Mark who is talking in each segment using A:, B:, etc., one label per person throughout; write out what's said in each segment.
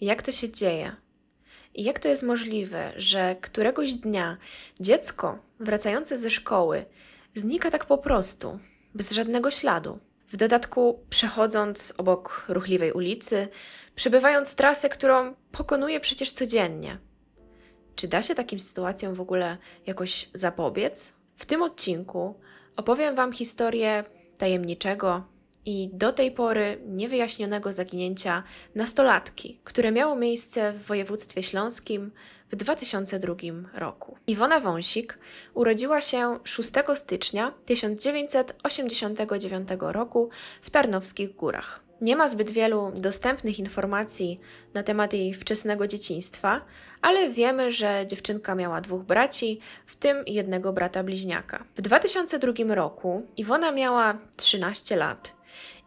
A: jak to się dzieje. I jak to jest możliwe, że któregoś dnia dziecko wracające ze szkoły znika tak po prostu, bez żadnego śladu. W dodatku, przechodząc obok ruchliwej ulicy, przebywając trasę, którą pokonuje przecież codziennie. Czy da się takim sytuacjom w ogóle jakoś zapobiec? W tym odcinku opowiem Wam historię tajemniczego i do tej pory niewyjaśnionego zaginięcia nastolatki, które miało miejsce w województwie śląskim w 2002 roku. Iwona Wąsik urodziła się 6 stycznia 1989 roku w Tarnowskich Górach. Nie ma zbyt wielu dostępnych informacji na temat jej wczesnego dzieciństwa, ale wiemy, że dziewczynka miała dwóch braci, w tym jednego brata bliźniaka. W 2002 roku Iwona miała 13 lat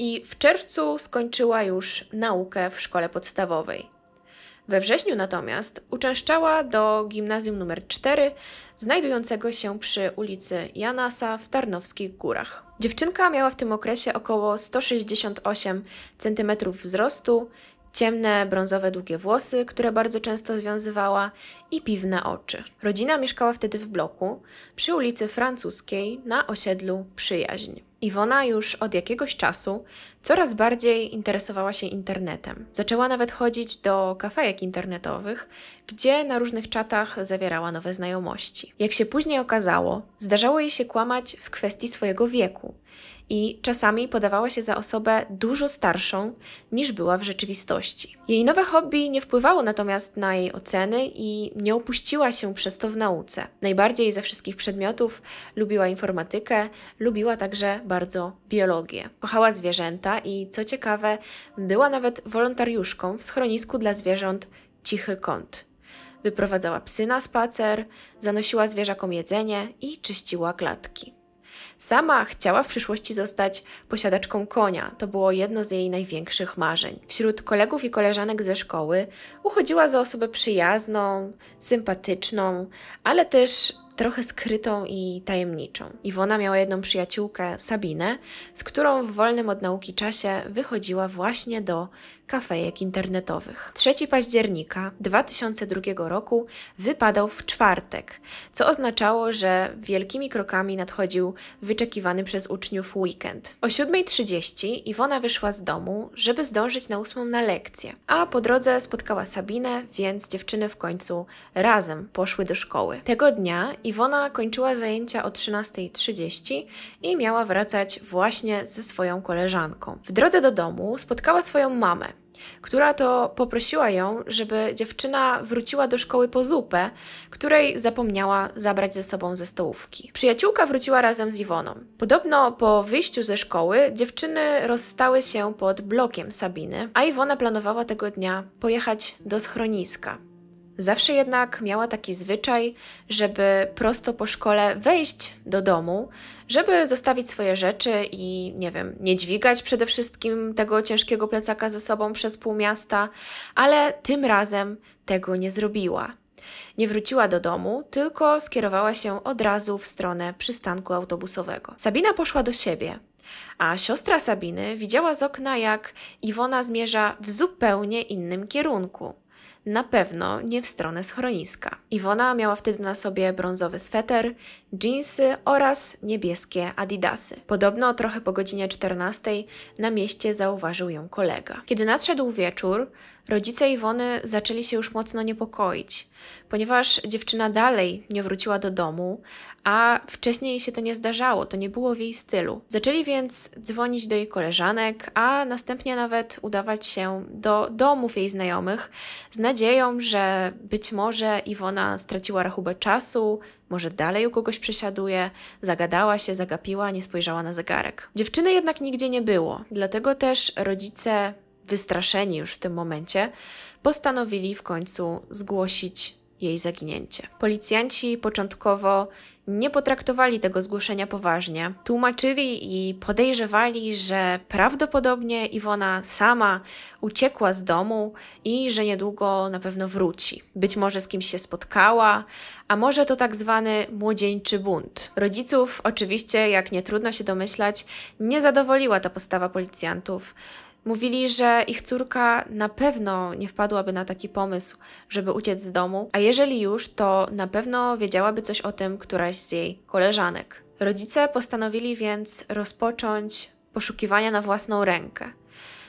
A: i w czerwcu skończyła już naukę w szkole podstawowej. We wrześniu natomiast uczęszczała do gimnazjum nr 4, znajdującego się przy ulicy Janasa w Tarnowskich Górach. Dziewczynka miała w tym okresie około 168 cm wzrostu, ciemne, brązowe, długie włosy, które bardzo często związywała i piwne oczy. Rodzina mieszkała wtedy w bloku przy ulicy Francuskiej na osiedlu Przyjaźń. Iwona już od jakiegoś czasu coraz bardziej interesowała się internetem. Zaczęła nawet chodzić do kafejek internetowych, gdzie na różnych czatach zawierała nowe znajomości. Jak się później okazało, zdarzało jej się kłamać w kwestii swojego wieku i czasami podawała się za osobę dużo starszą niż była w rzeczywistości. Jej nowe hobby nie wpływało natomiast na jej oceny i nie opuściła się przez to w nauce. Najbardziej ze wszystkich przedmiotów lubiła informatykę, lubiła także bardzo biologię. Kochała zwierzęta i co ciekawe, była nawet wolontariuszką w schronisku dla zwierząt Cichy Kąt. Wyprowadzała psy na spacer, zanosiła zwierzakom jedzenie i czyściła klatki. Sama chciała w przyszłości zostać posiadaczką konia. To było jedno z jej największych marzeń. Wśród kolegów i koleżanek ze szkoły uchodziła za osobę przyjazną, sympatyczną, ale też trochę skrytą i tajemniczą. Iwona miała jedną przyjaciółkę, Sabinę, z którą w wolnym od nauki czasie wychodziła właśnie do kafejek internetowych. 3 października 2002 roku wypadał w czwartek, co oznaczało, że wielkimi krokami nadchodził wyczekiwany przez uczniów weekend. O 7.30 Iwona wyszła z domu, żeby zdążyć na ósmą na lekcję, a po drodze spotkała Sabinę, więc dziewczyny w końcu razem poszły do szkoły. Tego dnia Iwona kończyła zajęcia o 13.30 i miała wracać właśnie ze swoją koleżanką. W drodze do domu spotkała swoją mamę, która to poprosiła ją, żeby dziewczyna wróciła do szkoły po zupę, której zapomniała zabrać ze sobą ze stołówki. Przyjaciółka wróciła razem z Iwoną. Podobno po wyjściu ze szkoły dziewczyny rozstały się pod blokiem Sabiny, a Iwona planowała tego dnia pojechać do schroniska. Zawsze jednak miała taki zwyczaj, żeby prosto po szkole wejść do domu, żeby zostawić swoje rzeczy i nie wiem, nie dźwigać przede wszystkim tego ciężkiego plecaka ze sobą przez pół miasta, ale tym razem tego nie zrobiła. Nie wróciła do domu, tylko skierowała się od razu w stronę przystanku autobusowego. Sabina poszła do siebie, a siostra Sabiny widziała z okna, jak Iwona zmierza w zupełnie innym kierunku na pewno nie w stronę schroniska. Iwona miała wtedy na sobie brązowy sweter, dżinsy oraz niebieskie adidasy. Podobno trochę po godzinie 14 na mieście zauważył ją kolega. Kiedy nadszedł wieczór, rodzice Iwony zaczęli się już mocno niepokoić, ponieważ dziewczyna dalej nie wróciła do domu, a wcześniej się to nie zdarzało, to nie było w jej stylu. Zaczęli więc dzwonić do jej koleżanek, a następnie nawet udawać się do domów jej znajomych z nadzieją, że być może Iwona straciła rachubę czasu, może dalej u kogoś przesiaduje, zagadała się, zagapiła, nie spojrzała na zegarek. Dziewczyny jednak nigdzie nie było, dlatego też rodzice, wystraszeni już w tym momencie, postanowili w końcu zgłosić jej zaginięcie. Policjanci początkowo nie potraktowali tego zgłoszenia poważnie. Tłumaczyli i podejrzewali, że prawdopodobnie Iwona sama uciekła z domu i że niedługo na pewno wróci. Być może z kimś się spotkała, a może to tak zwany młodzieńczy bunt. Rodziców, oczywiście, jak nie trudno się domyślać, nie zadowoliła ta postawa policjantów. Mówili, że ich córka na pewno nie wpadłaby na taki pomysł, żeby uciec z domu, a jeżeli już, to na pewno wiedziałaby coś o tym któraś z jej koleżanek. Rodzice postanowili więc rozpocząć poszukiwania na własną rękę.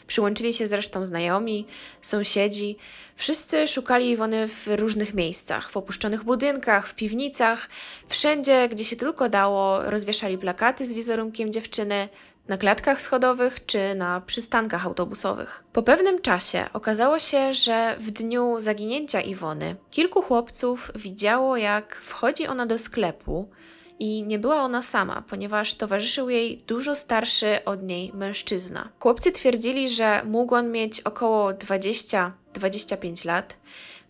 A: Przyłączyli się zresztą znajomi, sąsiedzi. Wszyscy szukali Iwony w różnych miejscach, w opuszczonych budynkach, w piwnicach, wszędzie, gdzie się tylko dało, rozwieszali plakaty z wizerunkiem dziewczyny, na klatkach schodowych czy na przystankach autobusowych. Po pewnym czasie okazało się, że w dniu zaginięcia Iwony kilku chłopców widziało, jak wchodzi ona do sklepu i nie była ona sama, ponieważ towarzyszył jej dużo starszy od niej mężczyzna. Chłopcy twierdzili, że mógł on mieć około 20-25 lat,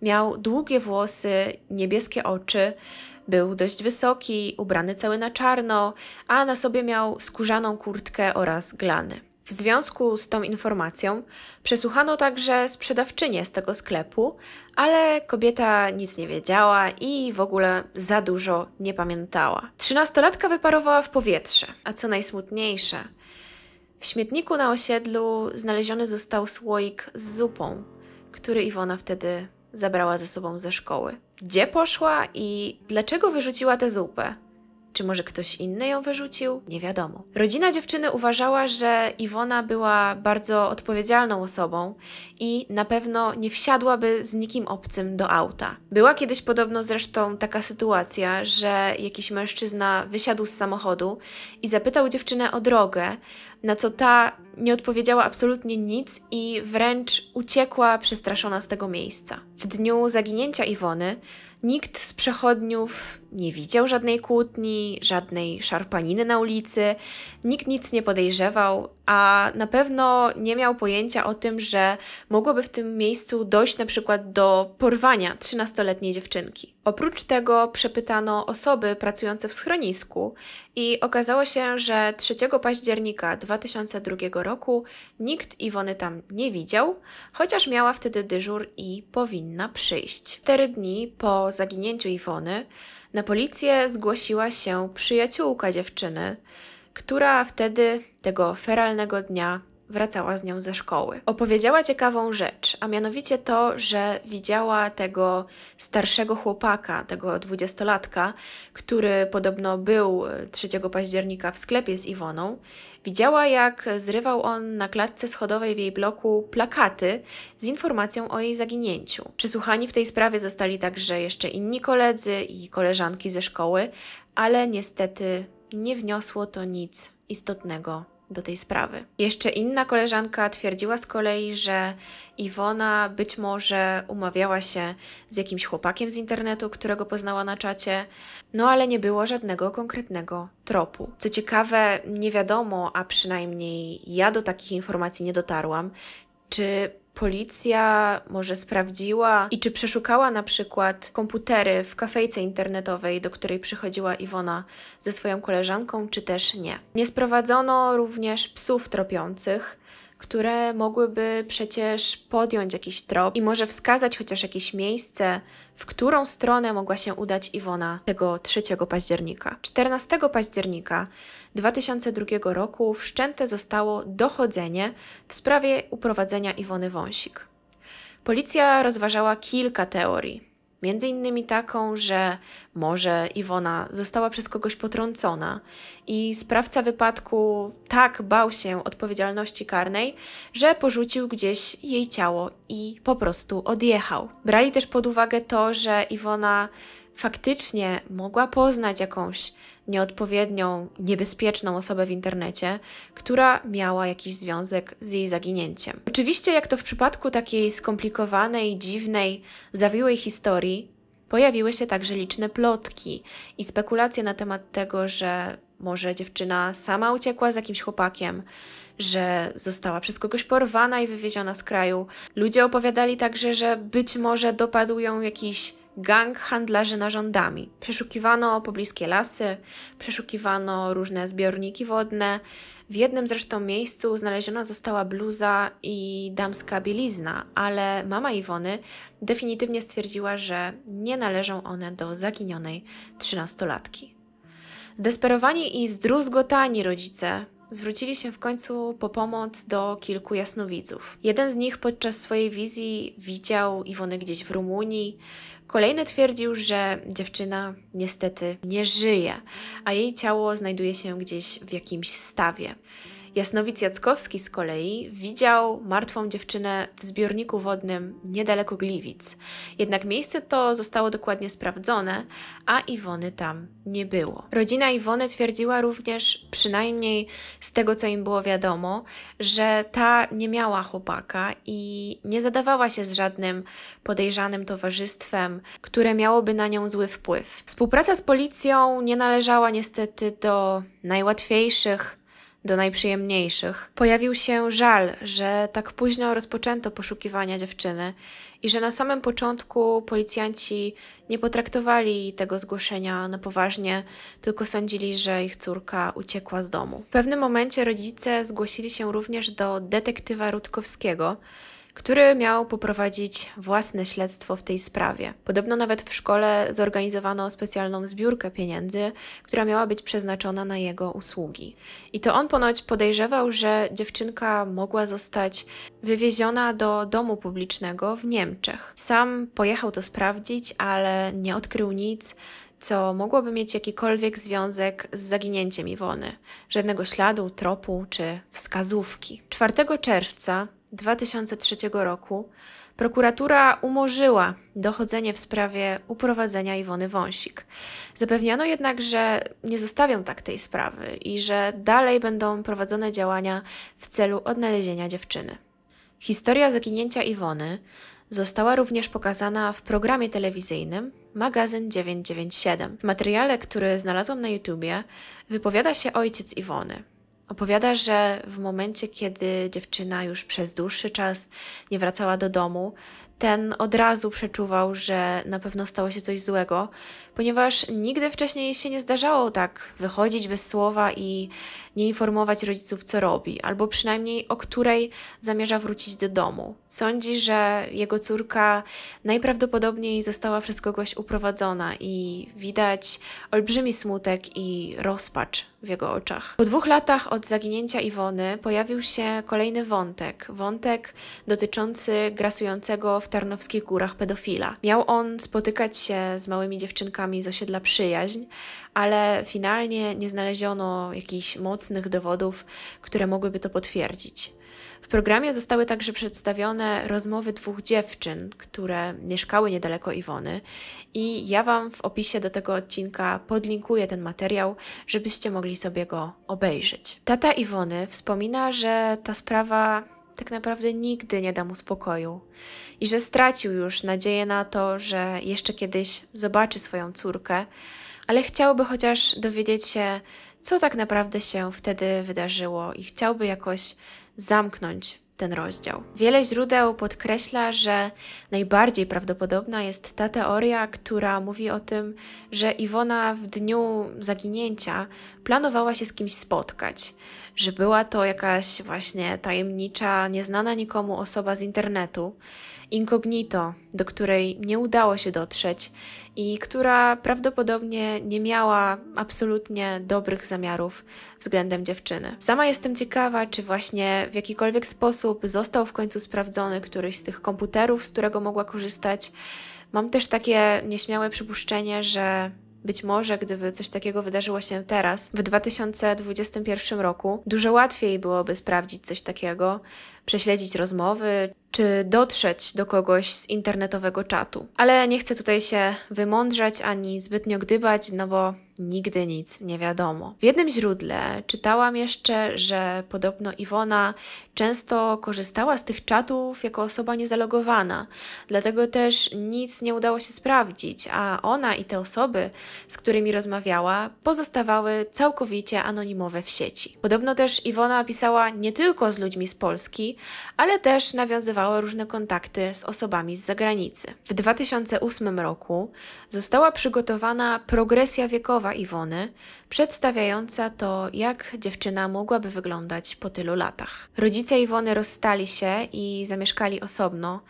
A: miał długie włosy, niebieskie oczy, był dość wysoki, ubrany cały na czarno, a na sobie miał skórzaną kurtkę oraz glany. W związku z tą informacją przesłuchano także sprzedawczynię z tego sklepu, ale kobieta nic nie wiedziała i w ogóle za dużo nie pamiętała. Trzynastolatka wyparowała w powietrze, a co najsmutniejsze, w śmietniku na osiedlu znaleziony został słoik z zupą, który Iwona wtedy zabrała ze sobą ze szkoły. Gdzie poszła i dlaczego wyrzuciła tę zupę? Czy może ktoś inny ją wyrzucił? Nie wiadomo. Rodzina dziewczyny uważała, że Iwona była bardzo odpowiedzialną osobą i na pewno nie wsiadłaby z nikim obcym do auta. Była kiedyś podobno zresztą taka sytuacja, że jakiś mężczyzna wysiadł z samochodu i zapytał dziewczynę o drogę, na co ta nie odpowiedziała absolutnie nic i wręcz uciekła przestraszona z tego miejsca. W dniu zaginięcia Iwony Nikt z przechodniów nie widział żadnej kłótni, żadnej szarpaniny na ulicy, nikt nic nie podejrzewał, a na pewno nie miał pojęcia o tym, że mogłoby w tym miejscu dojść na przykład do porwania 13-letniej dziewczynki. Oprócz tego przepytano osoby pracujące w schronisku i okazało się, że 3 października 2002 roku nikt Iwony tam nie widział, chociaż miała wtedy dyżur i powinna przyjść. Cztery dni po zaginięciu Iwony na policję zgłosiła się przyjaciółka dziewczyny, która wtedy, tego feralnego dnia, wracała z nią ze szkoły. Opowiedziała ciekawą rzecz, a mianowicie to, że widziała tego starszego chłopaka, tego dwudziestolatka, który podobno był 3 października w sklepie z Iwoną. Widziała, jak zrywał on na klatce schodowej w jej bloku plakaty z informacją o jej zaginięciu. Przesłuchani w tej sprawie zostali także jeszcze inni koledzy i koleżanki ze szkoły, ale niestety nie wniosło to nic istotnego do tej sprawy. Jeszcze inna koleżanka twierdziła z kolei, że Iwona być może umawiała się z jakimś chłopakiem z internetu, którego poznała na czacie, no ale nie było żadnego konkretnego tropu. Co ciekawe, nie wiadomo, a przynajmniej ja do takich informacji nie dotarłam, czy policja może sprawdziła i czy przeszukała na przykład komputery w kafejce internetowej, do której przychodziła Iwona ze swoją koleżanką, czy też nie. Nie sprowadzono również psów tropiących, które mogłyby przecież podjąć jakiś trop i może wskazać chociaż jakieś miejsce, w którą stronę mogła się udać Iwona tego 3 października. 14 października 2002 roku wszczęte zostało dochodzenie w sprawie uprowadzenia Iwony Wąsik. Policja rozważała kilka teorii. Między innymi taką, że może Iwona została przez kogoś potrącona i sprawca wypadku tak bał się odpowiedzialności karnej, że porzucił gdzieś jej ciało i po prostu odjechał. Brali też pod uwagę to, że Iwona faktycznie mogła poznać jakąś nieodpowiednią, niebezpieczną osobę w internecie, która miała jakiś związek z jej zaginięciem. Oczywiście, jak to w przypadku takiej skomplikowanej, dziwnej, zawiłej historii, pojawiły się także liczne plotki i spekulacje na temat tego, że może dziewczyna sama uciekła z jakimś chłopakiem, że została przez kogoś porwana i wywieziona z kraju. Ludzie opowiadali także, że być może dopadł ją jakiś gang handlarzy narządami. Przeszukiwano pobliskie lasy, przeszukiwano różne zbiorniki wodne. W jednym zresztą miejscu znaleziona została bluza i damska bielizna, ale mama Iwony definitywnie stwierdziła, że nie należą one do zaginionej trzynastolatki. Zdesperowani i zdruzgotani rodzice zwrócili się w końcu po pomoc do kilku jasnowidzów. Jeden z nich podczas swojej wizji widział Iwonę gdzieś w Rumunii, Kolejny twierdził, że dziewczyna niestety nie żyje, a jej ciało znajduje się gdzieś w jakimś stawie. Jasnowic Jackowski z kolei widział martwą dziewczynę w zbiorniku wodnym niedaleko Gliwic. Jednak miejsce to zostało dokładnie sprawdzone, a Iwony tam nie było. Rodzina Iwony twierdziła również, przynajmniej z tego co im było wiadomo, że ta nie miała chłopaka i nie zadawała się z żadnym podejrzanym towarzystwem, które miałoby na nią zły wpływ. Współpraca z policją nie należała niestety do najłatwiejszych do najprzyjemniejszych. Pojawił się żal, że tak późno rozpoczęto poszukiwania dziewczyny i że na samym początku policjanci nie potraktowali tego zgłoszenia na poważnie, tylko sądzili, że ich córka uciekła z domu. W pewnym momencie rodzice zgłosili się również do detektywa Rutkowskiego, który miał poprowadzić własne śledztwo w tej sprawie. Podobno nawet w szkole zorganizowano specjalną zbiórkę pieniędzy, która miała być przeznaczona na jego usługi. I to on ponoć podejrzewał, że dziewczynka mogła zostać wywieziona do domu publicznego w Niemczech. Sam pojechał to sprawdzić, ale nie odkrył nic, co mogłoby mieć jakikolwiek związek z zaginięciem Iwony. Żadnego śladu, tropu czy wskazówki. 4 czerwca 2003 roku prokuratura umorzyła dochodzenie w sprawie uprowadzenia Iwony Wąsik. Zapewniano jednak, że nie zostawią tak tej sprawy i że dalej będą prowadzone działania w celu odnalezienia dziewczyny. Historia zaginięcia Iwony została również pokazana w programie telewizyjnym Magazyn 997. W materiale, który znalazłam na YouTubie, wypowiada się ojciec Iwony. Opowiada, że w momencie, kiedy dziewczyna już przez dłuższy czas nie wracała do domu, ten od razu przeczuwał, że na pewno stało się coś złego, ponieważ nigdy wcześniej się nie zdarzało tak wychodzić bez słowa i nie informować rodziców, co robi, albo przynajmniej o której zamierza wrócić do domu. Sądzi, że jego córka najprawdopodobniej została przez kogoś uprowadzona i widać olbrzymi smutek i rozpacz w jego oczach. Po dwóch latach od zaginięcia Iwony pojawił się kolejny wątek. Wątek dotyczący grasującego w Tarnowskich Górach pedofila. Miał on spotykać się z małymi dziewczynkami z osiedla Przyjaźń, ale finalnie nie znaleziono jakichś mocnych dowodów, które mogłyby to potwierdzić. W programie zostały także przedstawione rozmowy dwóch dziewczyn, które mieszkały niedaleko Iwony, i ja Wam w opisie do tego odcinka podlinkuję ten materiał, żebyście mogli sobie go obejrzeć. Tata Iwony wspomina, że ta sprawa tak naprawdę nigdy nie da mu spokoju. I że stracił już nadzieję na to, że jeszcze kiedyś zobaczy swoją córkę, ale chciałby chociaż dowiedzieć się, co tak naprawdę się wtedy wydarzyło i chciałby jakoś zamknąć ten rozdział. Wiele źródeł podkreśla, że najbardziej prawdopodobna jest ta teoria, która mówi o tym, że Iwona w dniu zaginięcia planowała się z kimś spotkać, że była to jakaś właśnie tajemnicza, nieznana nikomu osoba z internetu, incognito, do której nie udało się dotrzeć i która prawdopodobnie nie miała absolutnie dobrych zamiarów względem dziewczyny. Sama jestem ciekawa, czy właśnie w jakikolwiek sposób został w końcu sprawdzony któryś z tych komputerów, z którego mogła korzystać. Mam też takie nieśmiałe przypuszczenie, że być może, gdyby coś takiego wydarzyło się teraz, w 2021 roku, dużo łatwiej byłoby sprawdzić coś takiego, prześledzić rozmowy, czy dotrzeć do kogoś z internetowego czatu. Ale nie chcę tutaj się wymądrzać ani zbytnio gdybać, no bo nigdy nic nie wiadomo. W jednym źródle czytałam jeszcze, że podobno Iwona często korzystała z tych czatów jako osoba niezalogowana, dlatego też nic nie udało się sprawdzić, a ona i te osoby, z którymi rozmawiała, pozostawały całkowicie anonimowe w sieci. Podobno też Iwona pisała nie tylko z ludźmi z Polski, ale też nawiązywała różne kontakty z osobami z zagranicy. W 2008 roku została przygotowana progresja wiekowa Iwony, przedstawiająca to, jak dziewczyna mogłaby wyglądać po tylu latach. Rodzice Iwony rozstali się i zamieszkali osobno.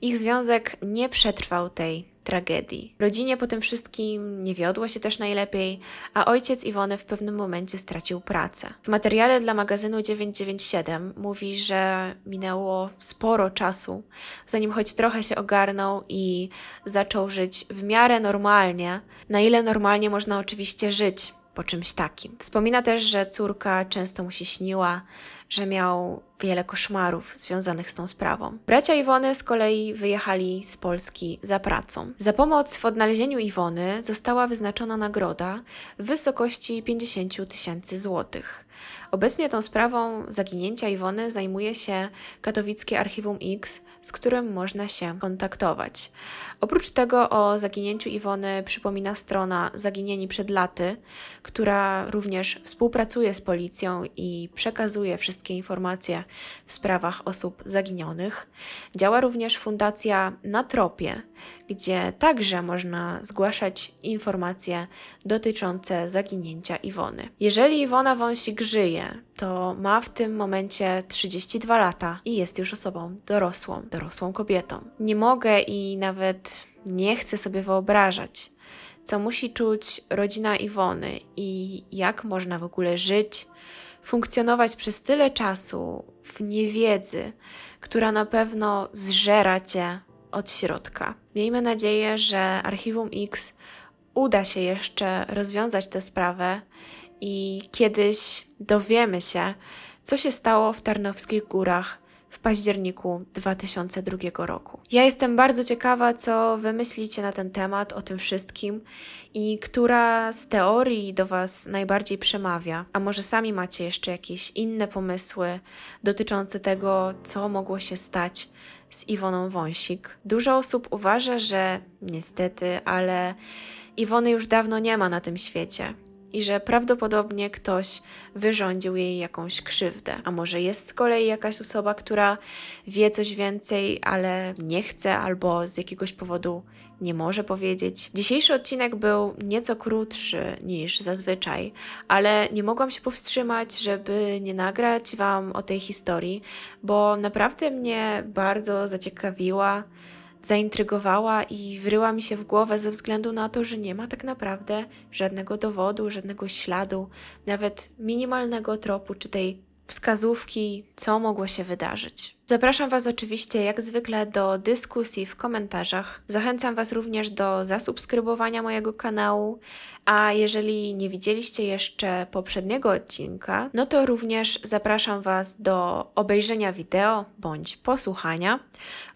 A: Ich związek nie przetrwał tej tragedii. Rodzinie po tym wszystkim nie wiodło się też najlepiej, a ojciec Iwony w pewnym momencie stracił pracę. W materiale dla magazynu 997 mówi, że minęło sporo czasu, zanim choć trochę się ogarnął i zaczął żyć w miarę normalnie, na ile normalnie można oczywiście żyć po czymś takim. Wspomina też, że córka często mu się śniła, że miał wiele koszmarów związanych z tą sprawą. Bracia Iwony z kolei wyjechali z Polski za pracą. Za pomoc w odnalezieniu Iwony została wyznaczona nagroda w wysokości 50 tysięcy złotych. Obecnie tą sprawą zaginięcia Iwony zajmuje się katowickie Archiwum X, z którym można się kontaktować. Oprócz tego o zaginięciu Iwony przypomina strona Zaginieni przed laty, która również współpracuje z policją i przekazuje wszystkie informacje w sprawach osób zaginionych. Działa również Fundacja Na Tropie, gdzie także można zgłaszać informacje dotyczące zaginięcia Iwony. Jeżeli Iwona Wąsik żyje, to ma w tym momencie 32 lata i jest już osobą dorosłą, dorosłą kobietą. Nie mogę i nawet nie chcę sobie wyobrażać, co musi czuć rodzina Iwony i jak można w ogóle żyć, funkcjonować przez tyle czasu w niewiedzy, która na pewno zżera cię od środka. Miejmy nadzieję, że Archiwum X uda się jeszcze rozwiązać tę sprawę i kiedyś dowiemy się, co się stało w Tarnowskich Górach w październiku 2002 roku. Ja jestem bardzo ciekawa, co wymyślicie na ten temat, o tym wszystkim i która z teorii do Was najbardziej przemawia. A może sami macie jeszcze jakieś inne pomysły dotyczące tego, co mogło się stać z Iwoną Wąsik. Dużo osób uważa, że niestety, ale Iwony już dawno nie ma na tym świecie i że prawdopodobnie ktoś wyrządził jej jakąś krzywdę. A może jest z kolei jakaś osoba, która wie coś więcej, ale nie chce albo z jakiegoś powodu nie może powiedzieć. Dzisiejszy odcinek był nieco krótszy niż zazwyczaj, ale nie mogłam się powstrzymać, żeby nie nagrać Wam o tej historii, bo naprawdę mnie bardzo zaciekawiła zaintrygowała i wryła mi się w głowę ze względu na to, że nie ma tak naprawdę żadnego dowodu, żadnego śladu, nawet minimalnego tropu czy tej wskazówki, co mogło się wydarzyć. Zapraszam Was oczywiście jak zwykle do dyskusji w komentarzach. Zachęcam Was również do zasubskrybowania mojego kanału, a jeżeli nie widzieliście jeszcze poprzedniego odcinka, no to również zapraszam Was do obejrzenia wideo bądź posłuchania.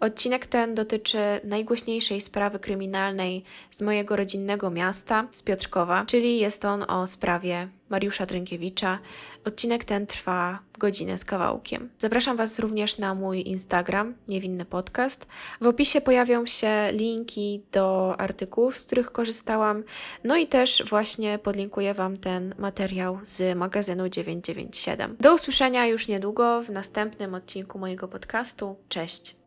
A: Odcinek ten dotyczy najgłośniejszej sprawy kryminalnej z mojego rodzinnego miasta, z Piotrkowa, czyli jest on o sprawie Mariusza Drynkiewicza. Odcinek ten trwa godzinę z kawałkiem. Zapraszam Was również na mój Instagram, Niewinny Podcast. W opisie pojawią się linki do artykułów, z których korzystałam, no i też właśnie podlinkuję Wam ten materiał z magazynu 997. Do usłyszenia już niedługo w następnym odcinku mojego podcastu. Cześć!